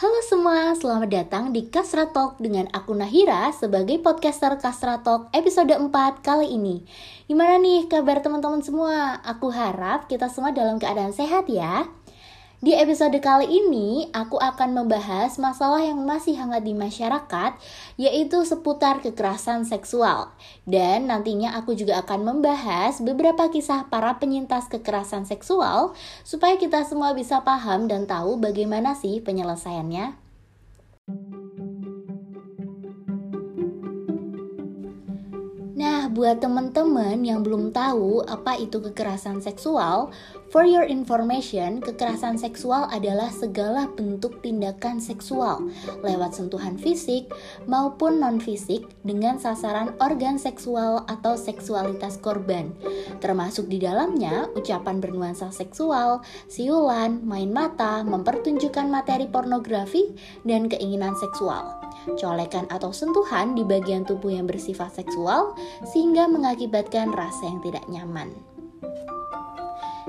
Halo semua, selamat datang di Kasra Talk dengan aku Nahira sebagai podcaster Kasra Talk episode 4 kali ini. Gimana nih kabar teman-teman semua? Aku harap kita semua dalam keadaan sehat ya. Di episode kali ini, aku akan membahas masalah yang masih hangat di masyarakat, yaitu seputar kekerasan seksual. Dan nantinya aku juga akan membahas beberapa kisah para penyintas kekerasan seksual, supaya kita semua bisa paham dan tahu bagaimana sih penyelesaiannya. Nah, buat teman-teman yang belum tahu apa itu kekerasan seksual, for your information, kekerasan seksual adalah segala bentuk tindakan seksual lewat sentuhan fisik maupun non-fisik dengan sasaran organ seksual atau seksualitas korban. Termasuk di dalamnya ucapan bernuansa seksual, siulan, main mata, mempertunjukkan materi pornografi, dan keinginan seksual colekan atau sentuhan di bagian tubuh yang bersifat seksual, sehingga mengakibatkan rasa yang tidak nyaman.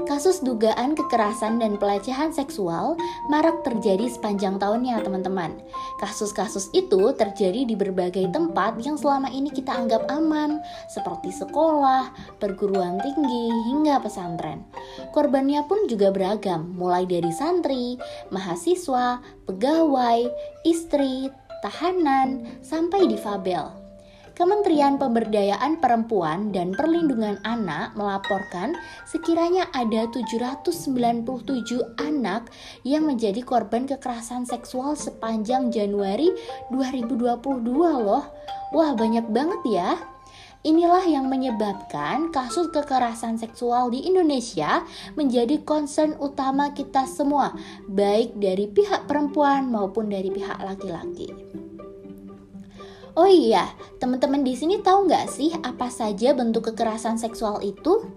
Kasus dugaan kekerasan dan pelecehan seksual marak terjadi sepanjang tahunnya, teman-teman. Kasus-kasus itu terjadi di berbagai tempat yang selama ini kita anggap aman, seperti sekolah, perguruan tinggi, hingga pesantren. Korbannya pun juga beragam, mulai dari santri, mahasiswa, pegawai, istri, tahanan, sampai difabel. Kementerian Pemberdayaan Perempuan dan Perlindungan Anak melaporkan sekiranya ada 797 anak yang menjadi korban kekerasan seksual sepanjang Januari 2022 loh. Wah, banyak banget ya. Inilah yang menyebabkan kasus kekerasan seksual di Indonesia menjadi concern utama kita semua, baik dari pihak perempuan maupun dari pihak laki-laki. Oh iya, teman-teman di sini tahu nggak sih apa saja bentuk kekerasan seksual itu?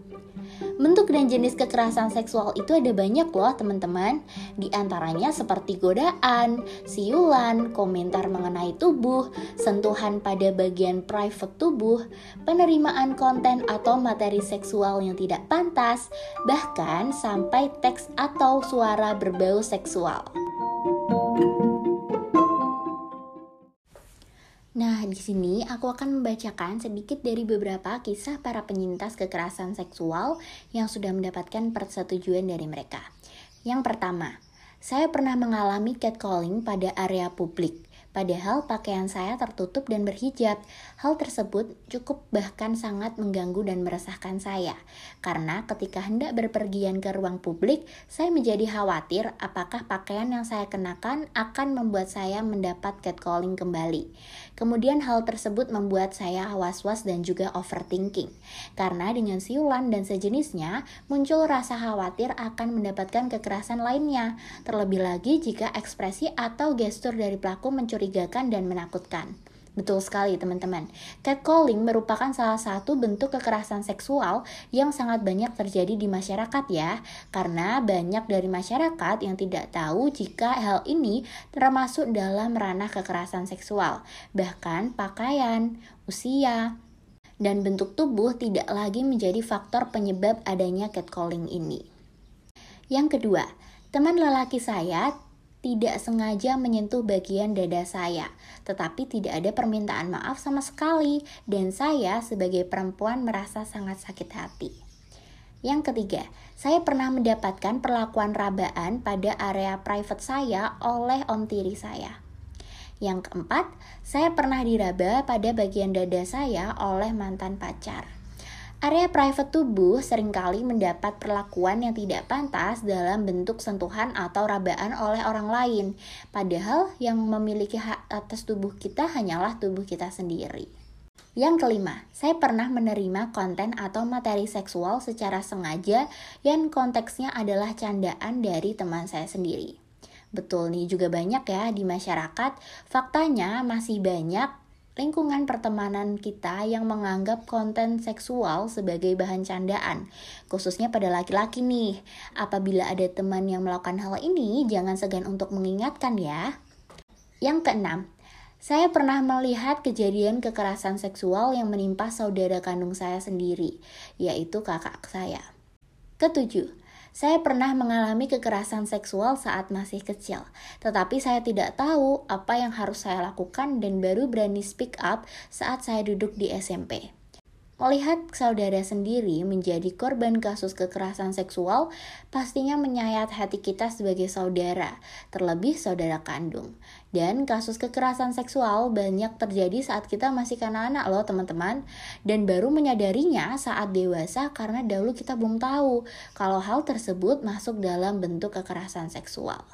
Bentuk dan jenis kekerasan seksual itu ada banyak loh teman-teman Di antaranya seperti godaan, siulan, komentar mengenai tubuh, sentuhan pada bagian private tubuh, penerimaan konten atau materi seksual yang tidak pantas, bahkan sampai teks atau suara berbau seksual. Di sini aku akan membacakan sedikit dari beberapa kisah para penyintas kekerasan seksual yang sudah mendapatkan persetujuan dari mereka. Yang pertama, saya pernah mengalami catcalling pada area publik. Padahal pakaian saya tertutup dan berhijab. Hal tersebut cukup bahkan sangat mengganggu dan meresahkan saya. Karena ketika hendak berpergian ke ruang publik, saya menjadi khawatir apakah pakaian yang saya kenakan akan membuat saya mendapat catcalling kembali. Kemudian hal tersebut membuat saya was-was dan juga overthinking. Karena dengan siulan dan sejenisnya, muncul rasa khawatir akan mendapatkan kekerasan lainnya. Terlebih lagi jika ekspresi atau gestur dari pelaku mencuri mencurigakan dan menakutkan. Betul sekali teman-teman. Catcalling merupakan salah satu bentuk kekerasan seksual yang sangat banyak terjadi di masyarakat ya. Karena banyak dari masyarakat yang tidak tahu jika hal ini termasuk dalam ranah kekerasan seksual. Bahkan pakaian, usia, dan bentuk tubuh tidak lagi menjadi faktor penyebab adanya catcalling ini. Yang kedua, teman lelaki saya tidak sengaja menyentuh bagian dada saya, tetapi tidak ada permintaan maaf sama sekali, dan saya sebagai perempuan merasa sangat sakit hati. Yang ketiga, saya pernah mendapatkan perlakuan rabaan pada area private saya oleh om tiri saya. Yang keempat, saya pernah diraba pada bagian dada saya oleh mantan pacar. Area private tubuh sering kali mendapat perlakuan yang tidak pantas dalam bentuk sentuhan atau rabaan oleh orang lain, padahal yang memiliki hak atas tubuh kita hanyalah tubuh kita sendiri. Yang kelima, saya pernah menerima konten atau materi seksual secara sengaja yang konteksnya adalah candaan dari teman saya sendiri. Betul nih juga banyak ya di masyarakat, faktanya masih banyak lingkungan pertemanan kita yang menganggap konten seksual sebagai bahan candaan, khususnya pada laki-laki nih. Apabila ada teman yang melakukan hal ini, jangan segan untuk mengingatkan ya. Yang keenam, saya pernah melihat kejadian kekerasan seksual yang menimpa saudara kandung saya sendiri, yaitu kakak saya. Ketujuh, Saya pernah mengalami kekerasan seksual saat masih kecil, tetapi saya tidak tahu apa yang harus saya lakukan dan baru berani speak up saat saya duduk di SMP. Melihat saudara sendiri menjadi korban kasus kekerasan seksual, pastinya menyayat hati kita sebagai saudara, terlebih saudara kandung. Dan kasus kekerasan seksual banyak terjadi saat kita masih kanak-kanak loh teman-teman, dan baru menyadarinya saat dewasa karena dahulu kita belum tahu kalau hal tersebut masuk dalam bentuk kekerasan seksual.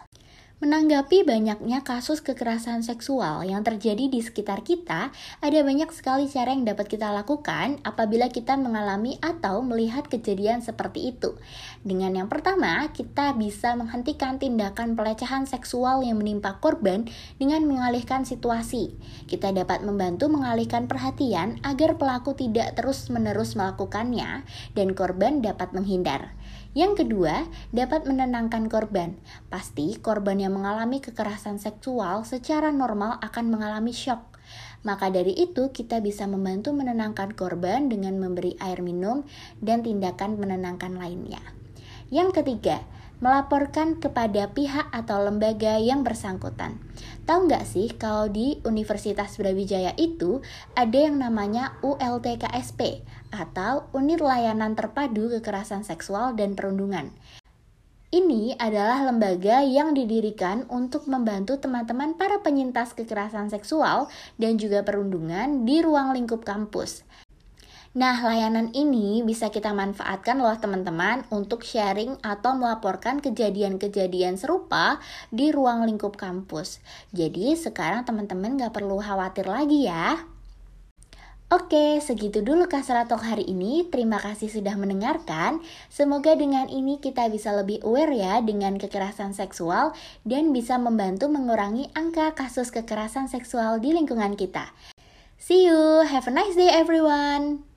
Menanggapi banyaknya kasus kekerasan seksual yang terjadi di sekitar kita, ada banyak sekali cara yang dapat kita lakukan apabila kita mengalami atau melihat kejadian seperti itu. Dengan yang pertama, kita bisa menghentikan tindakan pelecehan seksual yang menimpa korban dengan mengalihkan situasi. Kita dapat membantu mengalihkan perhatian agar pelaku tidak terus-menerus melakukannya dan korban dapat menghindar. Yang kedua, dapat menenangkan korban. Pasti korban yang mengalami kekerasan seksual secara normal akan mengalami shock. Maka dari itu, kita bisa membantu menenangkan korban dengan memberi air minum dan tindakan menenangkan lainnya. Yang ketiga, melaporkan kepada pihak atau lembaga yang bersangkutan. Tahu nggak sih kalau di Universitas Brawijaya itu ada yang namanya ULTKSP atau Unit Layanan Terpadu Kekerasan Seksual dan Perundungan. Ini adalah lembaga yang didirikan untuk membantu teman-teman para penyintas kekerasan seksual dan juga perundungan di ruang lingkup kampus. Nah, layanan ini bisa kita manfaatkan loh teman-teman untuk sharing atau melaporkan kejadian-kejadian serupa di ruang lingkup kampus. Jadi sekarang teman-teman gak perlu khawatir lagi ya. Oke, segitu dulu Kasratok hari ini. Terima kasih sudah mendengarkan. Semoga dengan ini kita bisa lebih aware ya dengan kekerasan seksual dan bisa membantu mengurangi angka kasus kekerasan seksual di lingkungan kita. See you, have a nice day everyone.